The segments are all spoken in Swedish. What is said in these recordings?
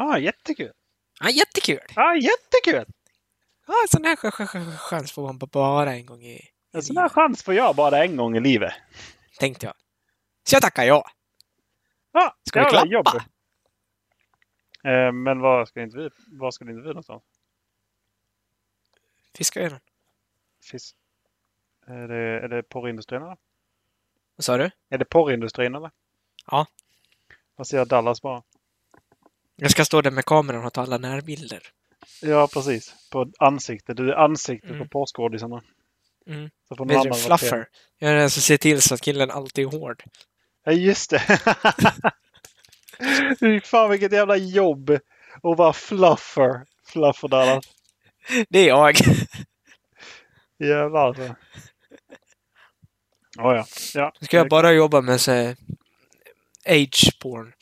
Ah, jättekul! Ja, jättekul! Ah, jättekul! En sån här ch- ch- ch- chans får man bara en gång i, En sån här chans får jag bara en gång i livet. tänkte jag. Så jag tackar ja. Ah, Ska vi klappa? jobb. Eh, men var ska intervju, var ska din intervju någonstans? Fiskaröarna. Fisk. Är det, är det porrindustrin eller? Vad sa du? Är det porrindustrin eller? Ja. Jag ser Dallas bara. Jag ska stå där med kameran och ta alla närbilder. Ja, precis. På ansiktet. Du är ansiktet Mm. på porrskådisarna. Mm. Så får någon annan fluffer. Jag är den som ser till så att killen alltid är hård. Ja, just det. Fy fan vilket jävla jobb att vara fluffer. Fluffer Dallas. Det är jag. Jävlar alltså. Oh, ja. ja. Ska jag bara jobba med så age porn.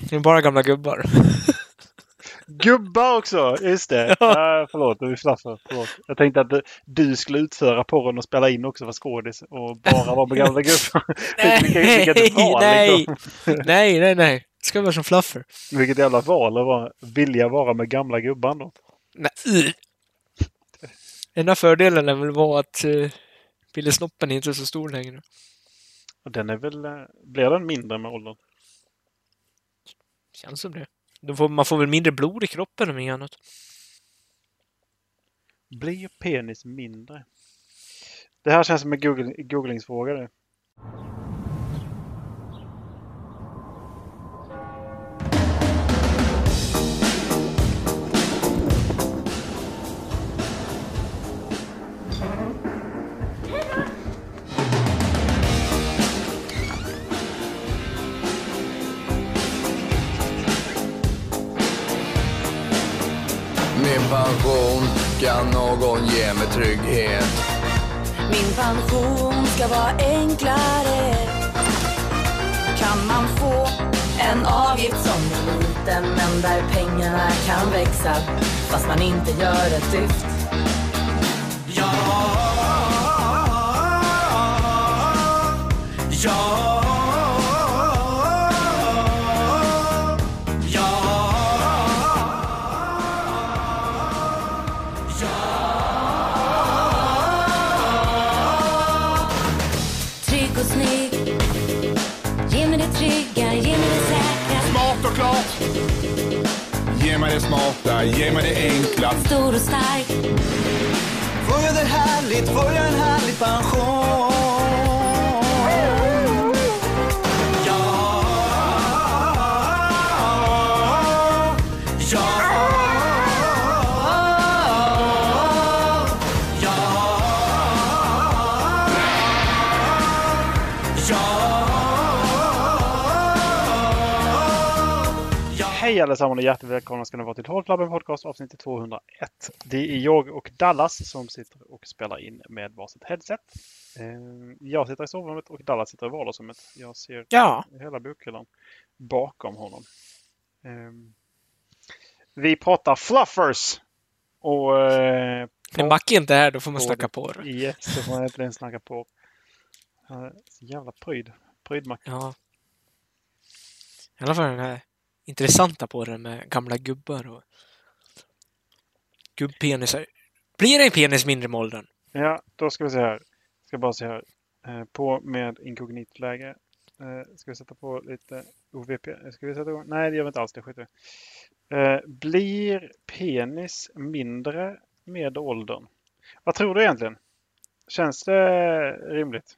Det är bara gamla gubbar. Gubbar också! Just det. Ja. förlåt, du är fluffer. Förlåt. Jag tänkte att du- skulle utföra porren och spela in också för skådis och bara vara med gamla gubbar. Vilket- vilket val, nej, liksom. nej, nej, nej. Det ska vara som fluffer. Vilket jävla val att vara, vilja vara med gamla gubbar då. Nej. Enda fördelen är väl vara att uh, pillesnoppen är inte är så stor längre. Den är väl, eh, blir den mindre med åldern? Känns som det. Då får, man får väl mindre blod i kroppen om inget annat. Blir penis mindre? Det här känns som en Google, googlingsfråga det. Pension kan någon ge mig trygghet. Min pension ska vara enklare. Kan man få en avgift som är liten men där pengarna kan växa fast man inte gör ett dyft? Smarta, ge mig det enkla. Stor och stark Får jag det härligt, får jag en härlig pension? Hej allesammans och hjärtligt välkomna ska ni vara till Hållklubben Podcast avsnitt 201. Det är jag och Dallas som sitter och spelar in med varsitt headset. Eh, Jag sitter i sovrummet och Dallas sitter i vardagsrummet. Jag ser Ja. hela bokhyllan bakom honom. Eh, Vi pratar fluffers! Och eh, När Macke inte är här, då får man snacka på. Yes, så får man äntligen snacka på. Jävla pryd. Prydmacka. Ja. I alla fall den här intressanta på det med gamla gubbar och gubbpenisar. Blir en penis mindre med åldern? Ja, då ska vi se här. Ska bara se här. Eh, På med inkognitläge. Eh, Ska vi sätta på lite OVP? Ska vi sätta igång? Nej, det gör vi inte alls. Det skiter. Eh, Blir penis mindre med åldern? Vad tror du egentligen? Känns det rimligt?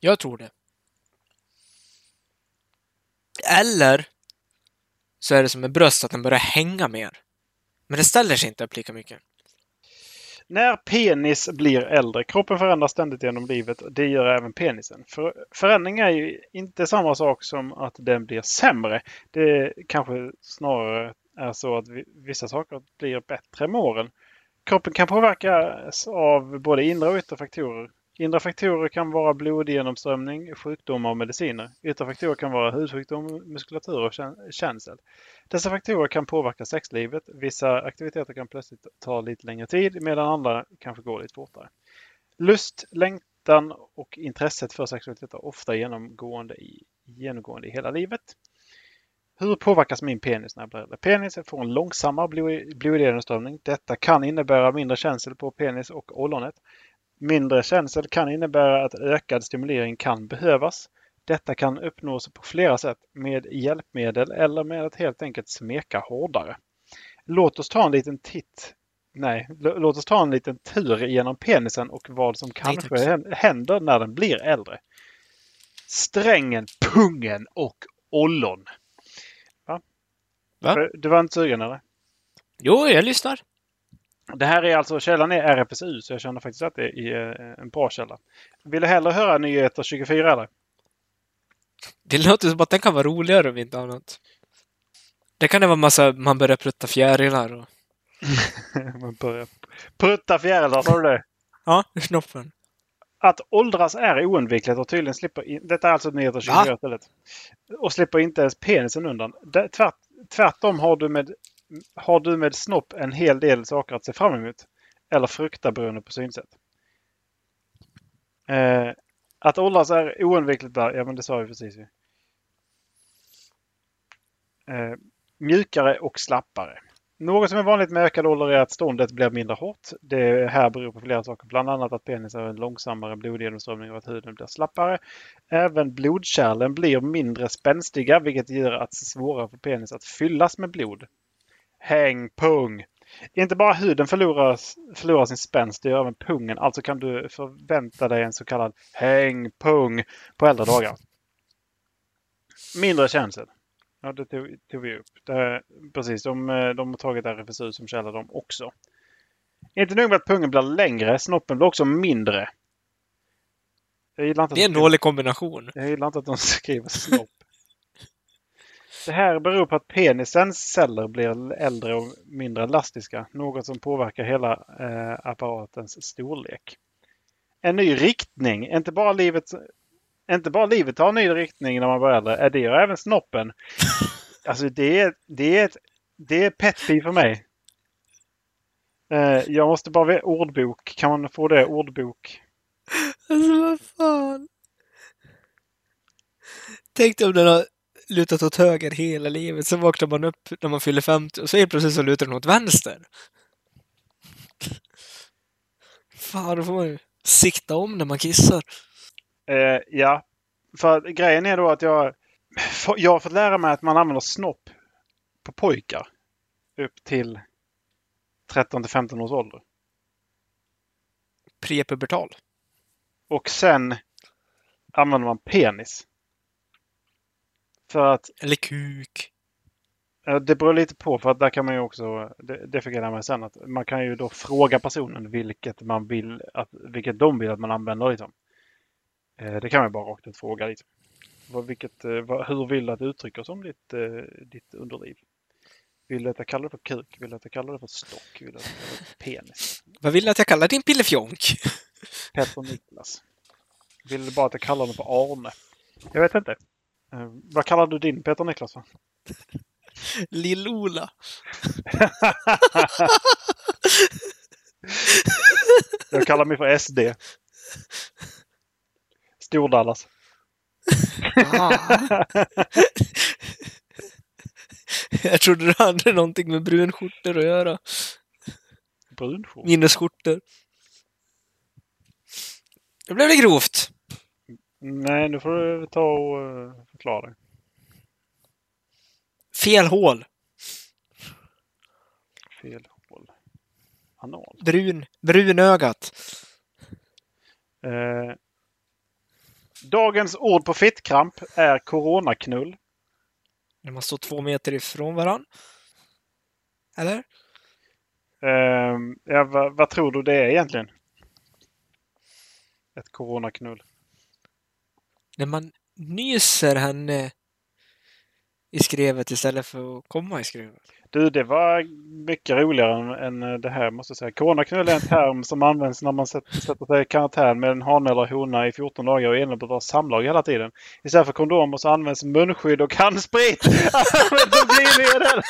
Jag tror det. Eller så är det som med bröst, att den börjar hänga mer. Men det ställer sig inte upp lika mycket. När penis blir äldre, kroppen förändras ständigt genom livet. Det gör även penisen. För, förändring är ju inte samma sak som att den blir sämre. Det kanske snarare är så att vissa saker blir bättre med åren. Kroppen kan påverkas av både inre och yttre faktorer. Inre faktorer kan vara blodgenomströmning, sjukdomar och mediciner. Yttre faktorer kan vara hudsjukdom, muskulatur och känsel. Dessa faktorer kan påverka sexlivet. Vissa aktiviteter kan plötsligt ta lite längre tid medan andra kanske går lite fortare. Lust, längtan och intresset för sexualitet är ofta genomgående i, genomgående i hela livet. Hur påverkas min penis när jag blir äldre? Penisen får en långsammare blod- blodgenomströmning. Detta kan innebära mindre känsel på penis och ollonet. Mindre känsel kan innebära att ökad stimulering kan behövas. Detta kan uppnås på flera sätt med hjälpmedel eller med att helt enkelt smeka hårdare. Låt oss ta en liten titt. Nej, låt oss ta en liten tur genom penisen och vad som kanske händer när den blir äldre. Strängen, pungen och ollon. Va? Va? Du var inte sugen eller? Jo, jag lyssnar. Det här är alltså, källan är RFSU så jag känner faktiskt att det är eh, en bra källa. Vill du hellre höra nyheter 24 eller? Det låter som att den kan vara roligare om inte annat. Det kan det vara massa, man börjar prutta fjärilar och... Man börjar prutta fjärilar, sa du det? Ja, ur snoppen. Att åldras är oundvikligt och tydligen slipper... In... Detta är alltså nyheter 24 Va? istället. Och slipper inte ens penisen undan. Det- Tvärt, tvärtom har du, med, har du med snopp en hel del saker att se fram emot. Eller frukta beroende på synsätt. Eh, att åldras är oundvikligt där, ja men det sa vi precis. Eh, mjukare och slappare. Något som är vanligt med ökad ålder är att ståndet blir mindre hårt. Det här beror på flera saker, bland annat att penis har en långsammare blodgenomströmning och att huden blir slappare. Även blodkärlen blir mindre spänstiga vilket gör att det är svårare för penis att fyllas med blod. Häng pung! Inte bara huden förlorar, förlorar sin spänst, det gör även pungen. Alltså kan du förvänta dig en så kallad hängpung på äldre dagar. Mindre känsel. Ja, det tog, tog vi upp. Det, precis, de, de har tagit RFSU som källa de också. Inte nog med att pungen blir längre, snoppen blir också mindre. Det är en dålig kombination. jag gillar inte att de skriver snopp. Det här beror på att penisens celler blir äldre och mindre elastiska. Något som påverkar hela eh, apparatens storlek. En ny riktning. Inte bara livet, inte bara livet har en ny riktning när man blir äldre. eh, Det gör även snoppen. Alltså det är, det är, ett, det är pet för mig. Eh, jag måste bara veta ordbok. Kan man få det? Ordbok. Alltså vad fan. Tänk dig om den har lutat åt höger hela livet, sen vaknar man upp när man fyller 50 och så helt plötsligt så lutar den åt vänster. Fan, då får man ju sikta om när man kissar. Eh, ja, för grejen är då att jag, jag har fått lära mig att man använder snopp på pojkar upp till 13 till 15 års ålder. Prepubertal. Och sen använder man penis. För att Eller kuk. det beror lite på för att där kan man ju också, det, det fick jag lära mig sen, att man kan ju då fråga personen vilket man vill, att, vilket de vill att man använder liksom. Eh, det kan man ju bara rakt ut fråga liksom. Vad, vilket, eh, vad, hur vill du att det uttrycker som ditt, eh, ditt underliv? Vill du att jag kallar det för kuk? Vill du att jag kallar det för stock? Vill du att jag kallar det för penis? Vad vill du att jag kallar din pillefjonk? Petter Niklas. Vill du bara att jag kallar den för Arne? Jag vet inte. Eh, vad kallar du din Peter Niklas? Lill-Ola. Jag kallar mig för SD. Stordallas. Ah. jag trodde det hade någonting med brunskjortor att göra. Brunskjort. Minnesskjortor. Då blev det grovt. Nej, nu får du ta och eh, förklara. Fel hål. Fel hål. Anal. Brun. Brunögat. Eh, dagens ord på fittkramp är coronaknull. När man står två meter ifrån varann. Eller? Eh, ja, vad, vad tror du det är egentligen? Ett coronaknull. När man nyser henne i skrevet istället för att komma i skrevet. Du, det var mycket roligare än, än det här måste jag säga. Coronaknull är en term som används när man sätter, sätter sig i karantän med en hane eller hona i 14 dagar och har samlag hela tiden. Istället för kondomer så används munskydd och handsprit. Då blir den.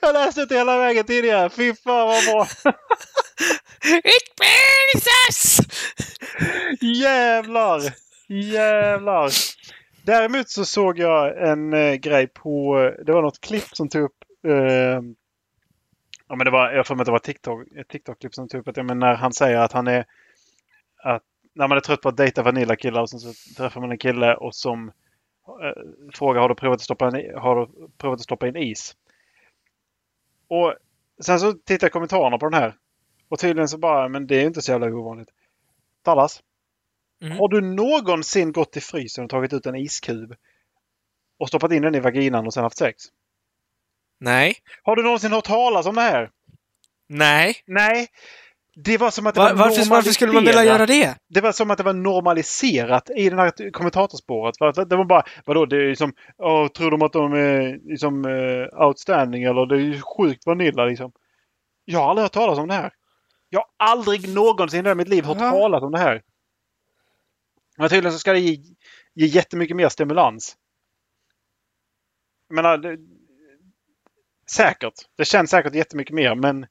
Jag läste det hela vägen tidigare. Fy fan vad bra! Penisas! Jävlar! Jävlar! Däremot så såg jag en eh, grej på, eh, det var något klipp som tog upp, eh, ja men det var, jag får mig att det var TikTok, ett TikTok-klipp som tog upp att, ja, men när han säger att han är, att när man är trött på att dejta vanilla-killar och sen så träffar man en kille och som eh, frågar har du provat att stoppa in, har du provat att stoppa in is? Och sen så tittar jag kommentarerna på den här. Och tydligen så bara, men det är inte så jävla ovanligt. Dallas, Mm. har du någonsin gått till frysen och tagit ut en iskub och stoppat in den i vaginan och sen haft sex? Nej. Har du någonsin hört talas om det här? Nej. Nej. Det var som att det Va- var varför, varför skulle man vilja göra det? Det var som att det var normaliserat i det här kommentatorspåret. Det var bara, vadå, det är som, åh, tror de att de är liksom uh, outstanding eller det är ju sjukt vanilla liksom. Jag har aldrig hört talas om det här. Jag har aldrig någonsin i mitt liv hört Ja. talas om det här. Men tydligen så ska det ge, ge jättemycket mer stimulans. Jag menar, det, säkert. Det känns säkert jättemycket mer men Det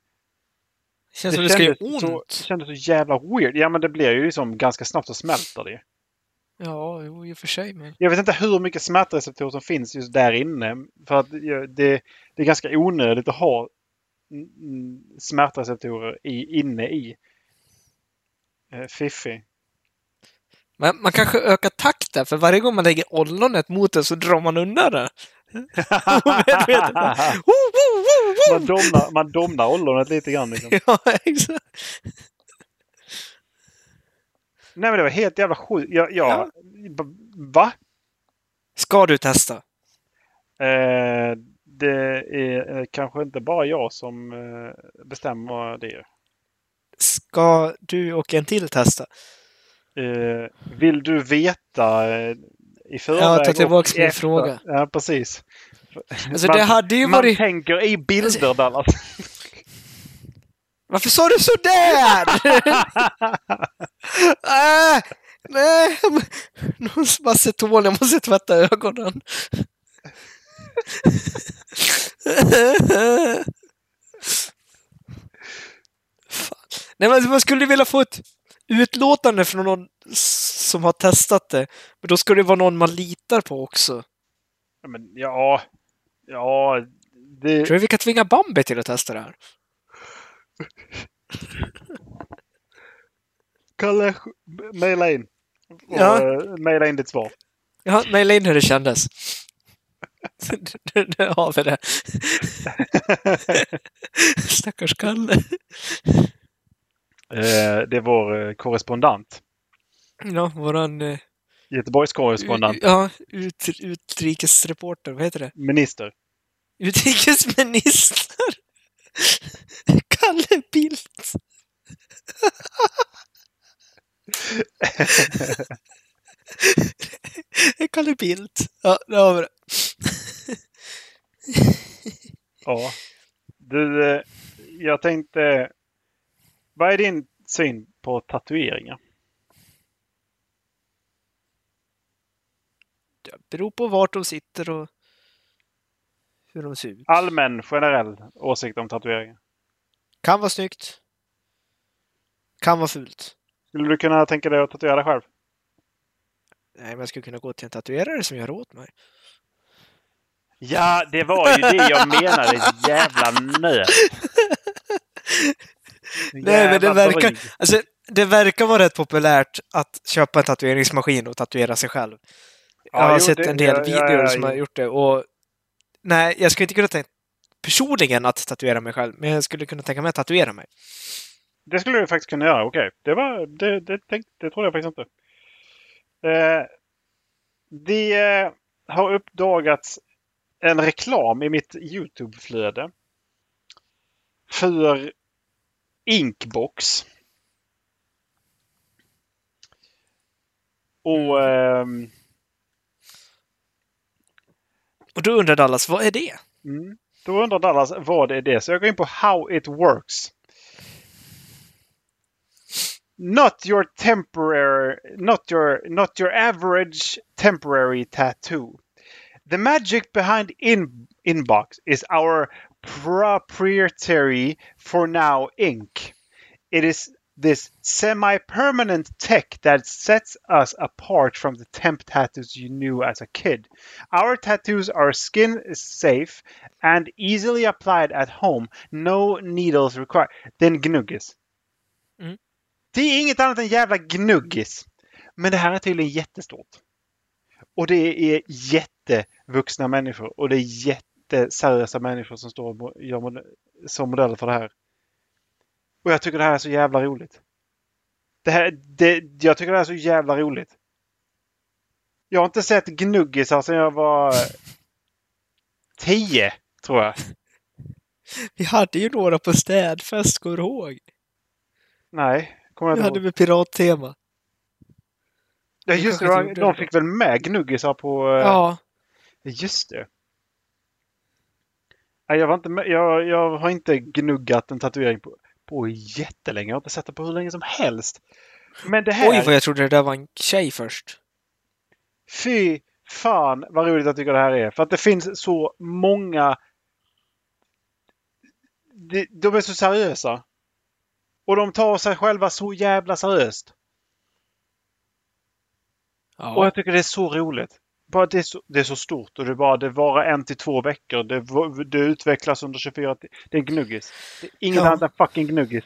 känns som det ska göra så, ont. det kändes så jävla weird. Ja men det blir ju liksom ganska snabbt så smälter det. Ja, jo, i och för sig. Men... Jag vet inte hur mycket smärtreceptorer som finns just där inne. För att det, det är ganska onödigt att ha smärtreceptorer i, inne i eh, Fiffi. Men man kanske ökar takten, för varje gång man lägger ollonet mot den så drar man undan woo. man, domnar, man domnar ollonet lite grann. Liksom. Ja, exakt. Nej men det var helt jävla sjukt. Jag, jag, Va? Ska du testa? Eh, det är eh, kanske inte bara jag som eh, bestämmer det. Ska du och en till testa? Eh, vill du veta eh, i förväg? Ja, ta tillbaks och min efter? fråga. Ja, precis. Alltså, man, det hade ju man varit... tänker i bilder, Dallas. Varför sa du sådär? äh, nej, någon som hål, jag måste tvätta ögonen. Fan. Nej, men man skulle vilja få ett utlåtande från någon som har testat det. Men då ska det vara någon man litar på också. Ja, men, ja, ja, det... Tror du vi kan tvinga Bambi till att testa det här? Kalle, mejla in. Och, Ja. eh, mejla in ditt svar. Ja, mejla in hur det kändes. Nu har vi det. Stackars Kalle. Eh, det är vår eh, korrespondent. Ja, våran eh, Göteborgs korrespondent. ja, ut, utrikesreporter, vad heter det? Minister. Utrikesminister! Kalle Bildt! Kalle Bildt. Ja, där har vi det. Ja. Du, eh, jag tänkte... Vad är din syn på tatueringar? Det beror på vart de sitter och hur de ser ut. Allmän, generell åsikt om tatueringar. Kan vara snyggt. Kan vara fult. Skulle du kunna tänka dig att tatuera själv? Nej, men jag skulle kunna gå till en tatuerare som gör åt mig. Ja, det var ju det jag menade. Jävla nöt. Nej, men det verkar, alltså, det verkar vara rätt populärt att köpa en tatueringsmaskin och tatuera sig själv. Jag har jo, sett det- en del ja, ja, videor ja, som ja. har gjort det och nej, jag skulle inte kunna tänka personligen att tatuera mig själv, men jag skulle kunna tänka mig att tatuera mig. Det skulle du faktiskt kunna göra. Okej. Det var... Det, det, tänk, det trodde jag faktiskt inte. Eh, det eh, har uppdagats en reklam i mitt YouTube-flöde. För Inkbox. Och... ehm, Och då undrar Dallas, vad är det? Mm. Då undrar Dallas vad är det? Så jag går in på How it works. Not your temporary, not your, not your average temporary tattoo. The magic behind in, Inbox is our proprietary for now ink. It is this semi-permanent tech that sets us apart from the temp tattoos you knew as a kid. Our tattoos are skin safe and easily applied at home. No needles required. Det är en gnuggis. Mm. Det är inget annat än jävla gnuggis. Men det här är tydligen jättestort. Och det är jättevuxna människor och det är jätteseriösa människor som står och gör som modeller för det här. Och jag tycker det här är så jävla roligt. Det här, det, jag tycker det här är så jävla roligt. Jag har inte sett gnuggisar sedan jag var tio, tror jag. Vi hade ju några på städfest, kommer du ihåg? Nej, kommer jag Vi inte hade ihåg. med pirattema. Ja, vi just det. de- inte De fick väl med gnuggisar på... eh, Ja, Just det. Nej, jag, var inte med, jag, jag har inte gnuggat en tatuering på, på jättelänge. Jag har inte sett det på hur länge som helst. Men det här... oj vad jag trodde det där var en tjej först. Fy fan vad roligt jag tycker det här är. För att det finns så många... De, de är så seriösa. Och de tar sig själva så jävla seriöst. Och Ja. jag tycker det är så roligt. Bara det, är så, det är så stort och det, bara, det varar en till två veckor. Det, det utvecklas under 24 timmar. Det är gnuggis. Det är inget Ja. annat än fucking gnuggis.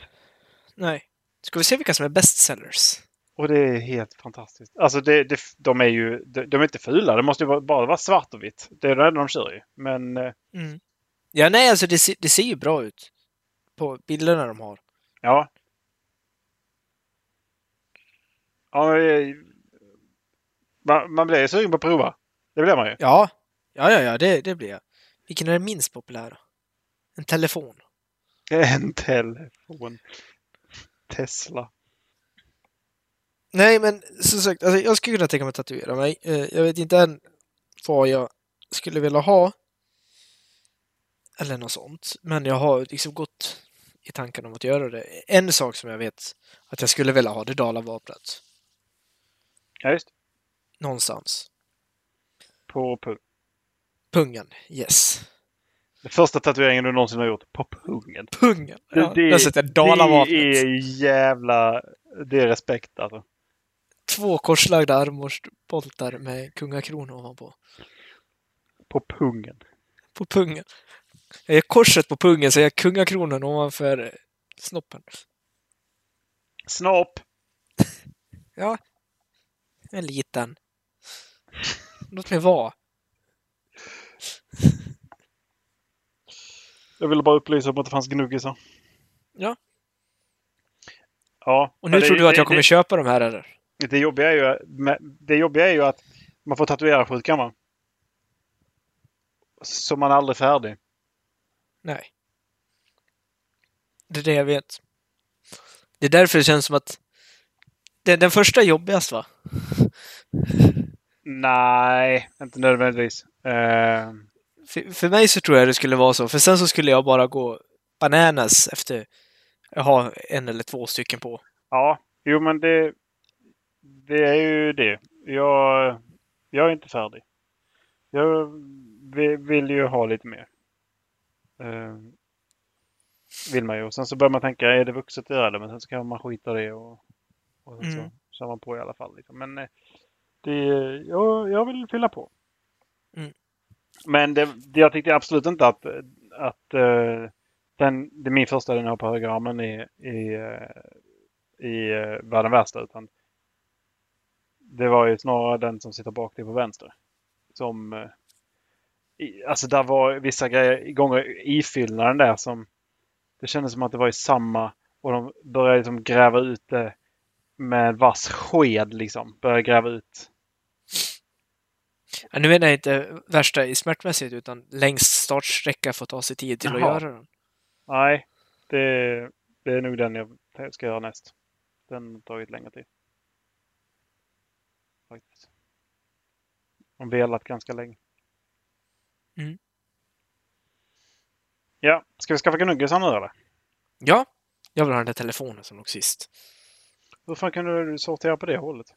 Nej. Ska vi se vilka som är bestsellers? Och det är helt fantastiskt. Alltså det, det, de är ju de, de är inte fula. Det måste ju bara vara svart och vitt. Det är det enda de kör i. Men eh, Mm. Ja, nej, alltså det, det ser ju bra ut. På bilderna de har. ja. ja eh, man, man blir sugen på att prova. Det blir man ju. Ja, ja, ja, ja det, det blir jag. Vilken är den minst populära? En telefon. En telefon. Tesla. Nej, men som sagt, alltså, jag skulle kunna tänka mig att tatuera mig. Eh, jag vet inte än vad jag skulle vilja ha. Eller något sånt. Men jag har liksom gått i tanken om att göra det. En sak som jag vet att jag skulle vilja ha, det är Dalavapnet. Ja, just Någonstans. På pung. Pungen, yes. Den första tatueringen du någonsin har gjort. På pungen. Pungen! Ja, det, Dalavapnet. det är jävla... Det är respekt alltså. Två korslagda armborstboltar med kungakrona ovanpå. På pungen. På pungen. Jag gör korset på pungen så jag har kungakronan ovanför snoppen. Snopp! Ja. En liten. Låt mig vara. Jag ville bara upplysa om att det fanns gnuggisar. Ja. Ja. Och nu tror det, du att jag det, kommer köpa de här eller? det, det, jobbiga är ju, det jobbiga är ju att man får tatuera sjukan va? Så man är aldrig färdig. Nej. Det är det jag vet. Det är därför det känns som att den, den första jobbigast va? Nej, inte nödvändigtvis. Eh, För, för mig så tror jag det skulle vara så. För sen så skulle jag bara gå bananas efter att ha en eller två stycken på. ja, jo men det, det är ju det. Jag, jag är inte färdig. Jag vill, ju ha lite mer. Eh, vill man ju. Och sen så börjar man tänka, är det vuxet att göra det? Men sen så kan man skita det och, och sen Mm. så kör man på i alla fall. Liksom. Men eh, det, jag, jag vill fylla på. Mm. Men det, det, jag tyckte absolut inte att, att eh, den, det min första den har på högerarmen är, är, eh, i uh, var den värsta. Utan det var ju snarare den som sitter bak dig på vänster. Som, eh, i, alltså där var vissa grejer, gånger ifyllnaden där som det kändes som att det var i samma och de började liksom gräva ut det med vass sked liksom. Började gräva ut. Ja, nu menar jag inte värsta i smärtmässigt utan längst startsträcka för att ta sig tid till Jaha. att göra den. Nej, det, det är nog den jag ska göra näst. Den har tagit längre tid. Faktiskt. De velat ganska länge. Mm. Ja, ska vi skaffa gnuggisar nu eller? Ja, jag vill ha den där telefonen som låg sist. Hur fan kunde du sortera på det hållet?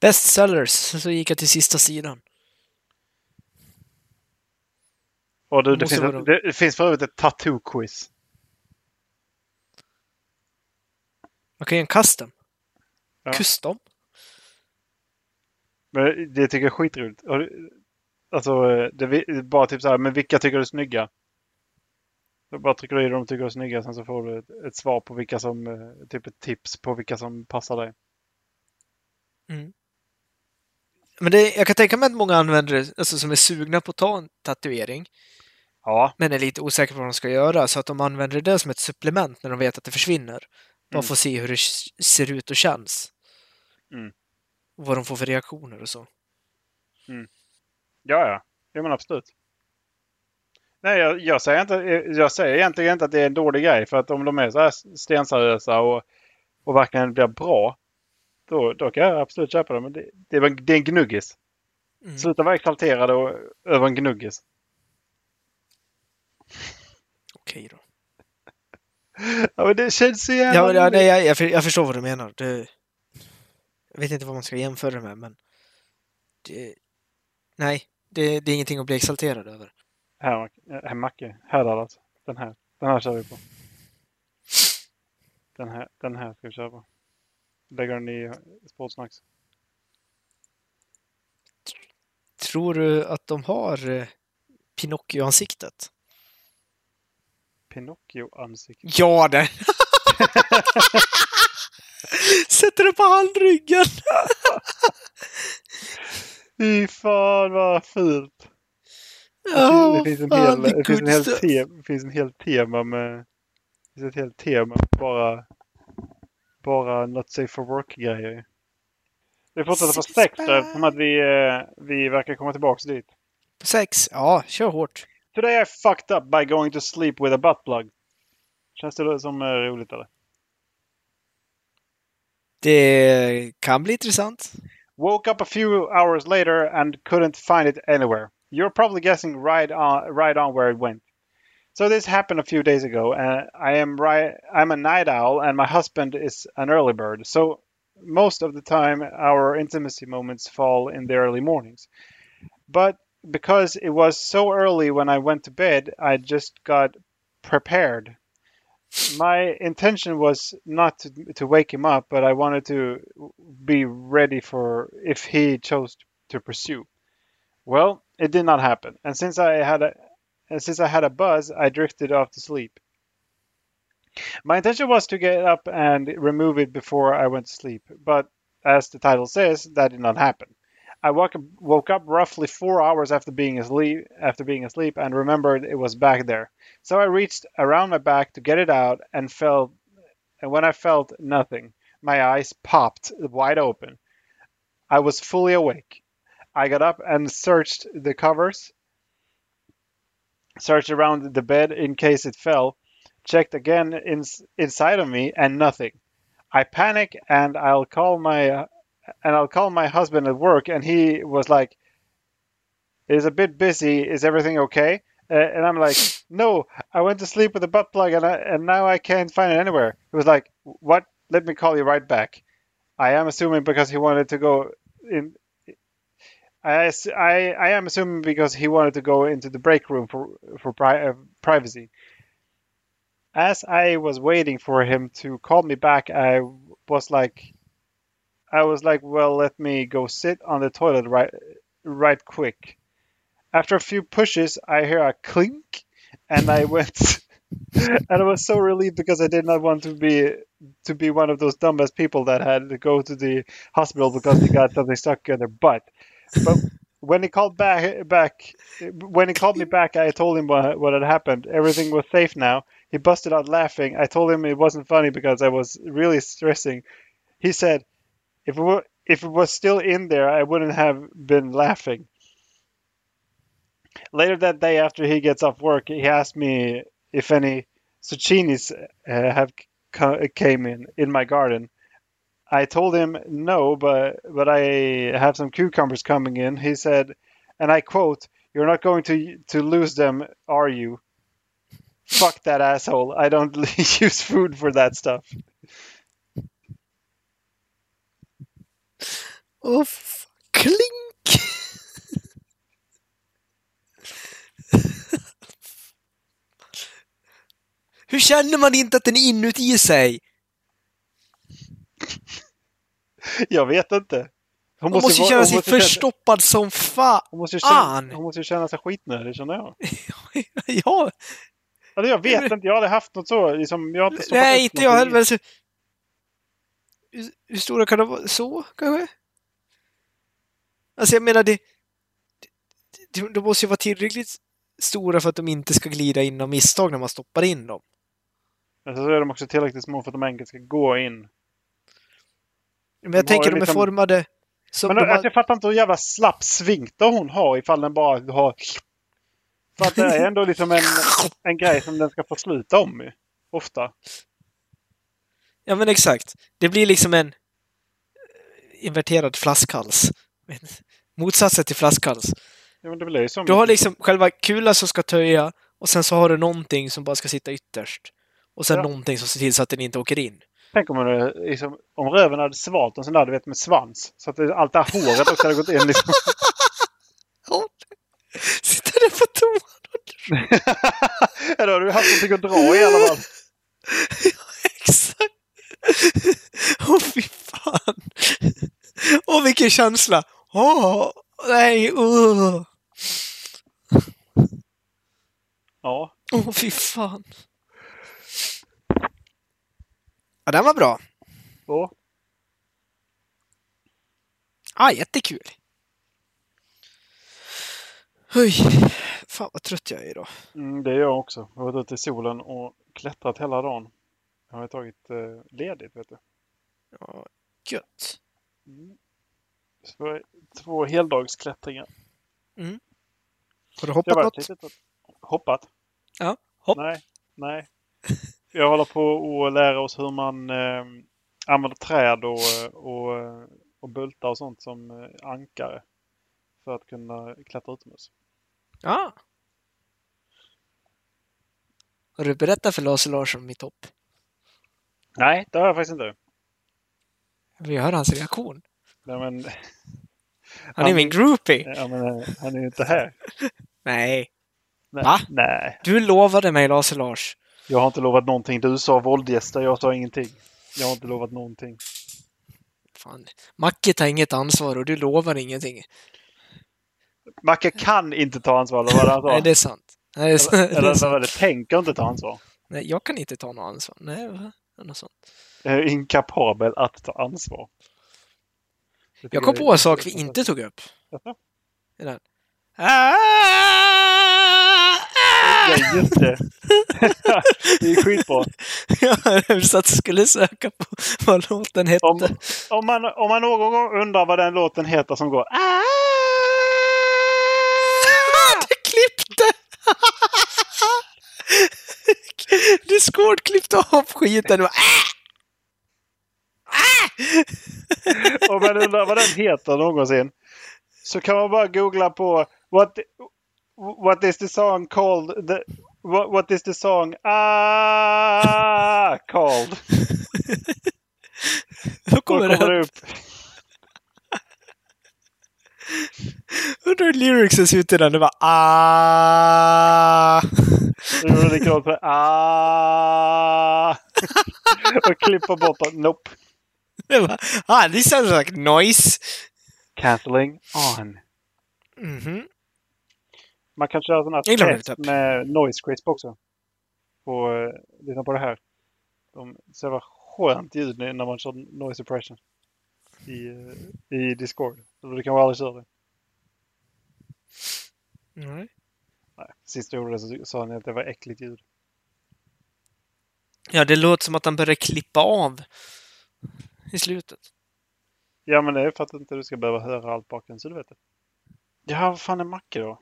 Bestsellers, så gick jag till sista sidan. Och du, det, finns, de- det, det finns för övrigt ett tattoo-quiz. Man kan göra en custom. Ja. Custom? Men det tycker jag är skitroligt. Alltså, det är bara typ så här, men vilka tycker du är snygga? Så bara trycker du i dem tycker du är snygga, sen så får du ett, ett svar på vilka som, eh, typ ett tips på vilka som passar dig. Men det, jag kan tänka mig att många använder det, alltså som är sugna på att ta en tatuering, Ja, men är lite osäkra på vad de ska göra, så att de använder det som ett supplement när de vet att det försvinner. Bara Mm. för att se hur det ser ut och känns. Mm. Och vad de får för reaktioner och så. ja, ja. Jo, men absolut. Nej, jag, jag, säger inte, jag säger egentligen inte att det är en dålig grej. För att om de är så här stenseriösa och, och verkligen blir bra, då, då kan jag absolut köpa det. Men det, det, är, väl- det är en gnuggis. Mm. Sluta vara exalterad och, över en gnuggis. Okej då. Ja, men det känns så jävla... Ja, ja, nej, jag, jag, för- jag förstår vad du menar. Det, jag vet inte vad man ska jämföra med, men... Det, nej, det, det är ingenting att bli exalterad över. Här, här Macke. Här Dallas. Den här. Den här kör vi på. Den här, den här ska vi köra på. Lägger den i Sportsnacks. Tror du att de har eh, Pinocchio-ansiktet? Pinocchio-ansikte. Ja, det! Sätter det på handryggen! Fy fan vad! Ja, det, finns en fan, hel, det är det, finns en hel good stuff. te, det finns en hel tema med... Det finns ett helt tema bara... Bara not safe for work-grejer. Vi fortsätter på sex då, eftersom att vi, eh, vi verkar komma tillbaks dit. Sex? Ja, kör hårt. Today I fucked up by going to sleep with a butt plug. Känns det som eh, roligt eller? Det kan bli intressant. Woke up a few hours later and couldn't find it anywhere. You're probably guessing right on right on where it went. So this happened a few days ago, and I am right. I'm a night owl, and my husband is an early bird. So most of the time, our intimacy moments fall in the early mornings. But because it was so early when I went to bed, I just got prepared. My intention was not to, to wake him up, but I wanted to be ready for if he chose to pursue. Well, it did not happen, and since I had a and since I had a buzz, I drifted off to sleep. My intention was to get up and remove it before I went to sleep, but as the title says, that did not happen. I woke up, woke up roughly four hours after being asleep after being asleep and remembered it was back there. So I reached around my back to get it out and felt and when I felt nothing, my eyes popped wide open. I was fully awake. I got up and searched the covers, searched around the bed in case it fell, checked again in, inside of me, and nothing. I panic and I'll call my and I'll call my husband at work, and he was like, "Is a bit busy. Is everything okay?" Uh, and I'm like, "No, I went to sleep with a butt plug, and I, and now I can't find it anywhere." He was like, "What? Let me call you right back." I am assuming because he wanted to go in. I, I, I am assuming because he wanted to go into the break room for for pri- uh, privacy. As I was waiting for him to call me back, I was like, I was like, well, let me go sit on the toilet right right quick. After a few pushes, I hear a clink, and I went, and I was so relieved because I did not want to be to be one of those dumbass people that had to go to the hospital because they got something stuck in their butt. But when he called back, back when he called me back, I told him what, what had happened. Everything was safe now. He busted out laughing. I told him it wasn't funny because I was really stressing. He said, "If it were, if it was still in there, I wouldn't have been laughing." Later that day, after he gets off work, he asked me if any zucchinis uh, have co- came in in my garden. I told him no, but but I have some cucumbers coming in. He said, and I quote, "You're not going to to lose them, are you?" Fuck that asshole. I don't use food for that stuff. F- klink! Hur känner man inte att den är inuti sig? Jag vet inte. Hon måste, ju känna sig måste känna- förstoppad som fan. Hon måste ju känna, hon måste ju känna sig skitnödig känner jag. ja, Alltså, jag vet inte, jag har aldrig haft något så. Liksom, jag har inte nej inte jag heller. hur stora kan de vara? Så kanske? Alltså jag menar det... det- De måste ju vara tillräckligt stora för att de inte ska glida in av misstag när man stoppar in dem. Alltså, så är de också tillräckligt små för att de enkelt ska gå in. Men jag De tänker de är liksom- formade... Men de alltså, har, jag fattar inte hur jävla slapp svinkter hon har ifall den bara har... För att det är ändå liksom en, en grej som den ska få sluta om ju. Ofta. ja men exakt. Det blir liksom en inverterad flaskhals. Motsatsen till flaskhals. Ja. Du har liksom själva kulan som ska töja och sen så har du någonting som bara ska sitta ytterst. Och sen Ja. någonting som ser till så att den inte åker in. Tänk om, det, liksom, om röven hade svalt en sån där, du vet, med svans. Så att allt det här håret också hade gått in liksom. Sitter där på toan. ja, då har du haft någonting att dra i alla fall. Exakt. Åh fy fan. Åh vilken känsla. Åh, nej, uh. Ja. Åh fy fan. Ja, den var bra. Så. Ah, jättekul. Oj, fan vad trött jag är idag. Mm, det är jag också. Jag har varit ute i solen och klättrat hela dagen. Jag har tagit eh, ledigt, vet du. Ja, gött. Så var två heldagsklättringar. Har du hoppat något? lite. Hoppat? Ja, hopp. Nej, nej. Jag håller på att lära oss hur man eh, använder träd och, och, och bultar och sånt som eh, ankare. För att kunna klättra utomhus. Ja. Har du berättat för Lars Larsson mitt hopp? Nej, det har jag faktiskt inte. Vill höra hans reaktion. Nej, men, Han är min groupie. ja, men, eh, han är ju inte här. Nej. Nej. Va? Nej, Du lovade mig Lars Lars. jag har inte lovat någonting. Du sa våldgäster, jag sa ingenting. Jag har inte lovat någonting. Fan. Macke tar inget ansvar och du lovar ingenting. Macke kan inte ta ansvar, vad det han sa. Nej, det är sant. Nej, det är. Eller, eller var det? Tänker inte ta ansvar. Nej, jag kan inte ta något ansvar. Nej, va? Något sånt. Jag är inkapabel att ta ansvar. Det Jag kom på en sak vi inte tog upp. Den. Ja, just det. det är skitbra. Jag satt och skulle söka på vad låten hette. Om, om, man, om man någon gång undrar vad den låten heter som går "Ah!" Du klippte! Discord klippte av skiten. Det "Ah!" Om man undrar vad den heter någonsin. Så kan man bara googla på What, what is the song called? The, what, what is the song ah, called? Då Då kommer kommer det upp. Undrar hur lyricsen ser ut i den. Det var ah. Det gjorde likadant för ah. Och klippa bort det. Nope. Det var, ah, this sounds like noise. Cancelling on. Mhm. Man kan köra sådana test typ. med noise crisp också. På, eh, lyssna på det här. De ser vad skönt ljud när man kör noise suppression. I, eh, i Discord. Du kan aldrig köra det. Nej. Nej, sist jag gjorde det så sa ni att det var äckligt ljud. Ja, det låter som att han börjar klippa av i slutet. Ja men det är för att inte du ska behöva höra allt bakom så du vet det. Ja, vad fan är Macke då?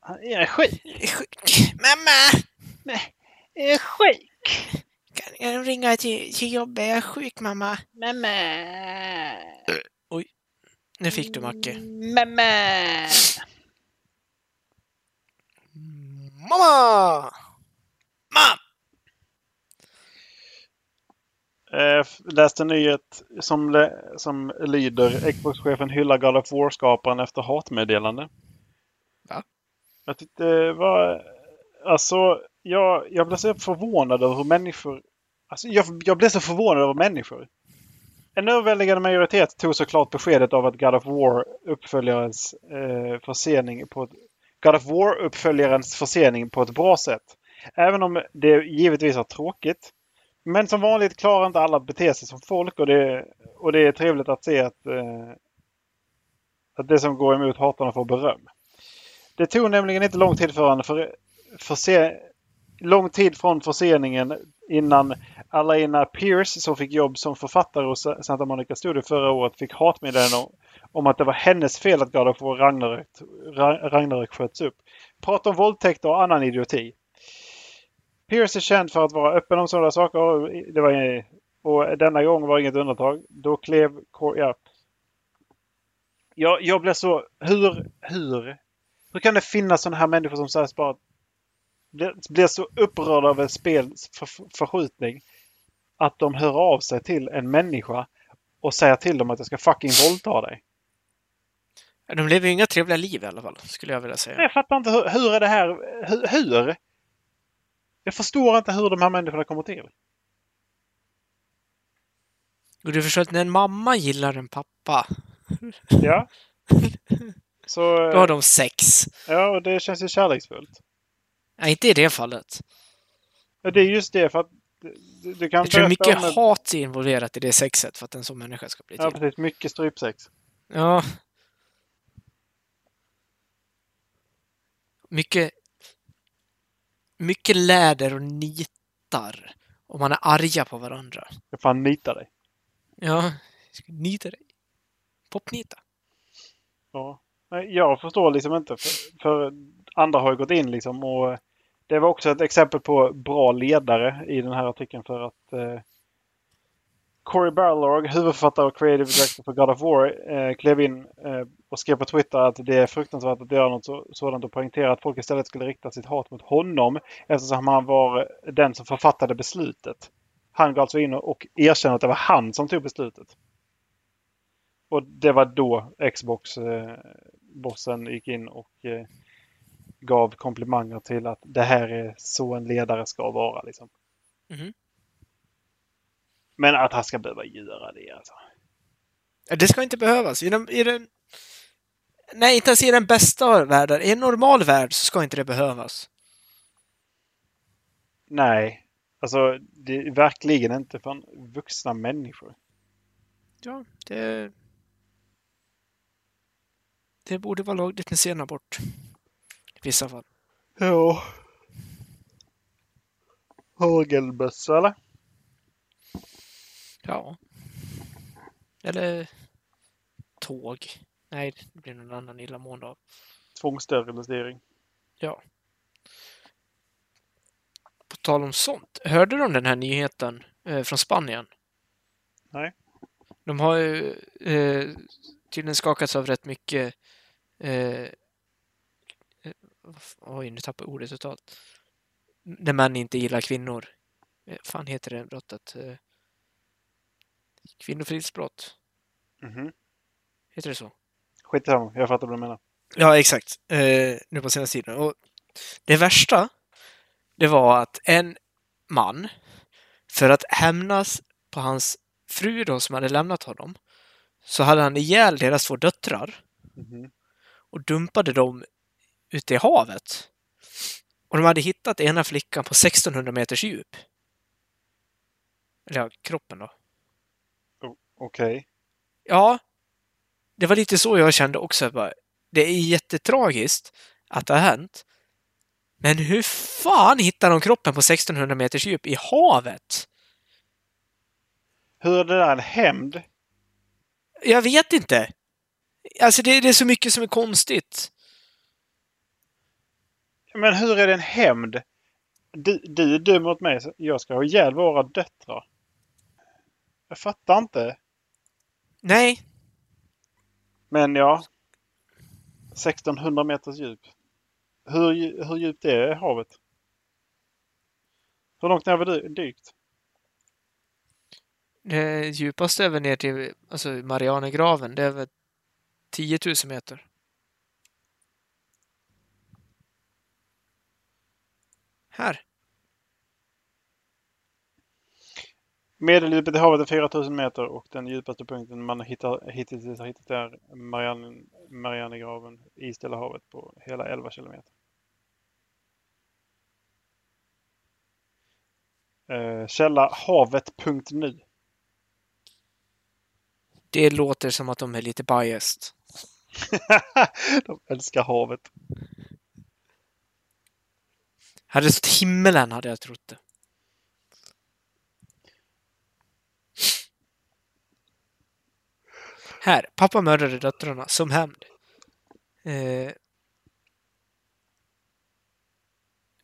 Han är sjuk. Mamma! Är sjuk. Kan jag ringa till, till jobbet? Jag är sjuk, mamma. Mamma. Oj. Nu fick du, Macke. Mamma. Mamma! Mam! Eh, läste en nyhet som, som lyder Xbox-chefen hyllar God of War-skaparen efter hatmeddelande. Va? Jag tyckte det var... Alltså, jag, jag blev så förvånad över hur människor... Alltså, jag, jag blev så förvånad över människor. En överväldigande majoritet tog såklart beskedet av att God of War uppföljarens eh, försening på ett, God of War-uppföljarens försening på ett bra sätt. Även om det givetvis är tråkigt. Men som vanligt klarar inte alla att bete sig som folk och det, och det är trevligt att se att, eh, att det som går emot hatarna får beröm. Det tog nämligen inte lång tid för, för, se, lång tid från förseningen innan Alaina Pierce som fick jobb som författare hos Santa Monica Studio förra året fick hatmeddelanden om, om att det var hennes fel att God of War Ragnarök, Ragnarök sköts upp. Prata om våldtäkter och annan idioti. Pierce är känd för att vara öppen om sådana saker. och Det var, och denna gång var inget undantag. Då klev... Ja. Jag, jag blev så... Hur... Hur? Hur kan det finnas sådana här människor som sägs bara blir, blir så upprörda över spels för, förskjutning att de hör av sig till en människa och säger till dem att jag ska fucking våldta dig. De lever ju inga trevliga liv i alla fall, skulle jag vilja säga. Jag fattar inte hur, hur är det här? Hur, hur? Jag förstår inte hur de här människorna kommer till. Och du förstår att när en mamma gillar en pappa, Ja. Så, då har de sex. ja, och det känns ju kärleksfullt. Nej, inte i det fallet. Ja, det är just det för att du, du kan Jag tror mycket om hat är involverat i det sexet för att en sån människa ska bli Ja, till. precis. Mycket strypsex. Ja. Mycket... Mycket läder och nitar. Och man är arga på varandra. Jag fan nitar dig. Ja, nita dig. Popnita. Ja. Nej, Jag förstår liksom inte. För, för andra har ju gått in liksom och det var också ett exempel på bra ledare i den här artikeln för att eh, Cory Barlog, huvudförfattare och creative director för God of War, eh, klev in eh, och skrev på Twitter att det är fruktansvärt att göra något så, sådant och poängtera att folk istället skulle rikta sitt hat mot honom eftersom han var den som författade beslutet. Han går alltså in och, erkände erkänner att det var han som tog beslutet. Och det var då Xbox eh, bossen gick in och eh, gav komplimanger till att det här är så en ledare ska vara. Liksom. Mhm. Men att han ska behöva göra det alltså. Det ska inte behövas. I den, i den... Nej, inte ens i den bästa av världar. I en normal värld så ska inte det behövas. Nej, alltså det är verkligen inte för vuxna människor. Ja, det... Det borde vara lagligt med sen abort. I vissa fall. Ja. Hagelbössa eller? Ja. Eller tåg. Nej, det blir någon annan illamående av. Tvångssterilisering. Ja. På tal om sånt. Hörde du om den här nyheten eh, från Spanien? Nej. De har ju eh, tydligen skakats av rätt mycket eh, eh, Oj, nu tappade jag ordet totalt. När män inte gillar kvinnor. Eh, fan heter det brottet? Kvinnofridsbrott. Mhm. Heter det så? Skit i det, jag fattar vad du menar. Ja, exakt. Eh, nu på senaste tiden. Och det värsta, det var att en man, för att hämnas på hans fru då, som hade lämnat honom, så hade han ihjäl deras två döttrar Mhm. och dumpade dem ute i havet. Och de hade hittat ena flickan på 1600 meters djup. Eller ja, kroppen då. Okej. Ja, det var lite så jag kände också. Bara, det är jättetragiskt att det har hänt. Men hur fan hittar de kroppen på 1600 meters djup i havet? Hur är det där en hämnd? Jag vet inte. Alltså det, det är så mycket som är konstigt. Men hur är det en hämnd? Du, du är dum mot mig, jag ska ha ihjäl våra döttrar. Jag fattar inte. Nej, Men ja. 1600 meters djup. Hur, hur djupt är havet? Hur långt ner har dy- dykt? det djupaste är väl ner till alltså Marianergraven. Det är väl 10 000 meter. Här. Medeldjupet i havet är 4000 meter och den djupaste punkten man hittar, hittills har hittat är Marianne, Marianergraven i Stilla havet på hela 11 kilometer. Eh, källa havet.nu. Det låter som att de är lite biased. De älskar havet. Hade det stått himmelen hade jag trott det. Här. Pappa mördade döttrarna som hämnd. Eh,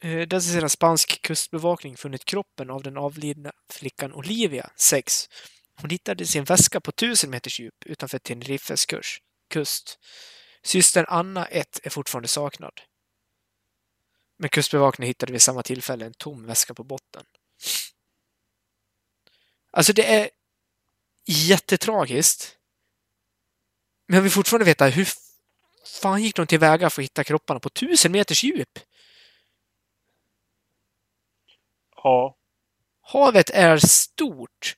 eh Dessa sedan spansk kustbevakning funnit kroppen av den avlidna flickan Olivia, 6. Hon hittade sin väska på 1000 meters djup utanför Teneriffes kurs, kust. Systern Anna, 1, är fortfarande saknad. Men kustbevakningen hittade vid samma tillfälle en tom väska på botten. Alltså det är jättetragiskt. Men jag vill fortfarande veta hur fan gick de tillväga för att hitta kropparna på tusen meters djup? Ja, Havet är stort.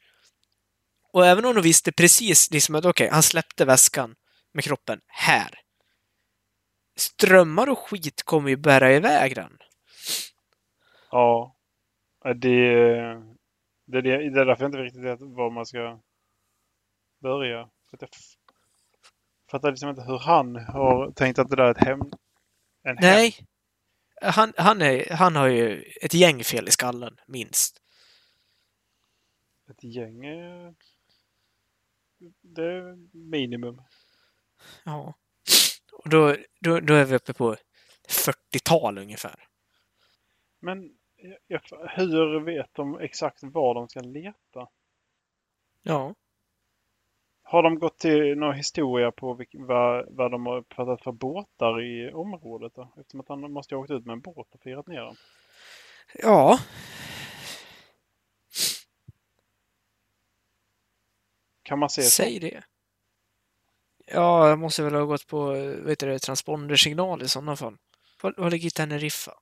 Och även om de visste precis liksom att okej, han släppte väskan med kroppen här. Strömmar och skit kommer ju bära iväg den. ja. Det, det, är det, det är därför jag inte riktigt vet var man ska börja. För att jag f- fattar liksom inte hur han har tänkt att det där är ett hem... En hem. Nej. Han, han, är, han har ju ett gäng fel i skallen, minst. Ett gäng är... Det är minimum. Ja. Och då, då, då är vi uppe på 40-tal ungefär. Men hur vet de exakt var de ska leta? Ja. Har de gått till någon historia på vad, vad de har pratat för båtar i området då? Eftersom att han måste ha åkt ut med en båt och firat ner dem. Ja. Kan man se? Säg det. Ja, jag måste väl ha gått på vet du, transpondersignal i sådana fall. Var, var ligger Teneriffa?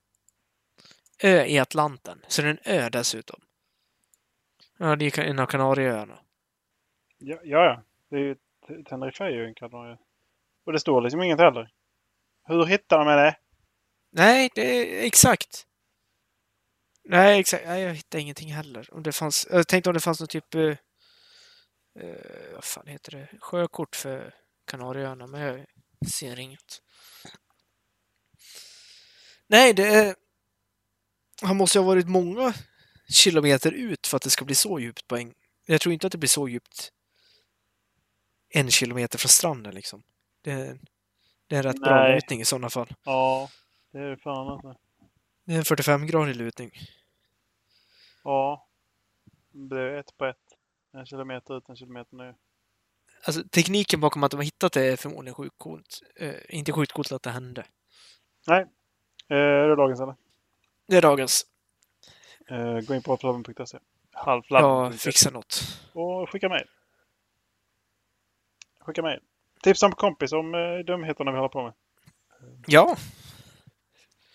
Ö i Atlanten. Så det är en ö dessutom. Ja, det är en av Kanarieöarna. Ja, ja. ja. Det är ju, T- Tenerife är ju en kanarie. Och det står liksom inget heller. Hur hittar de det? Nej, det är exakt. Nej, exakt. Nej, jag hittade ingenting heller. Om det fanns, jag tänkte om det fanns någon typ... Uh, uh, vad fan heter det? Sjökort för Kanarieöarna, men jag ser inget. Nej, det är... Han måste ju ha varit många kilometer ut för att det ska bli så djupt på en... Jag tror inte att det blir så djupt en kilometer från stranden liksom. Det är, det är en rätt bra Nej. lutning i sådana fall. Ja, det är fan alltså. Det är en 45-gradig lutning. Ja. Det är ett på ett. En kilometer ut, en kilometer ner. Alltså tekniken bakom att de har hittat det är förmodligen sjukt coolt. Eh, inte sjukt coolt att det hände. Eh, är det dagens eller? Det är dagens. Eh, gå in på flabben.se. Ja, Halvflabben.se. fixa något. Och skicka mejl. Skicka mejl. Tipsa en kompis om eh, dumheterna vi håller på med. Ja,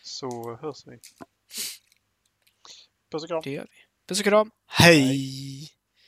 Så hörs vi. Puss och kram. det gör vi. Puss och kram. Hej!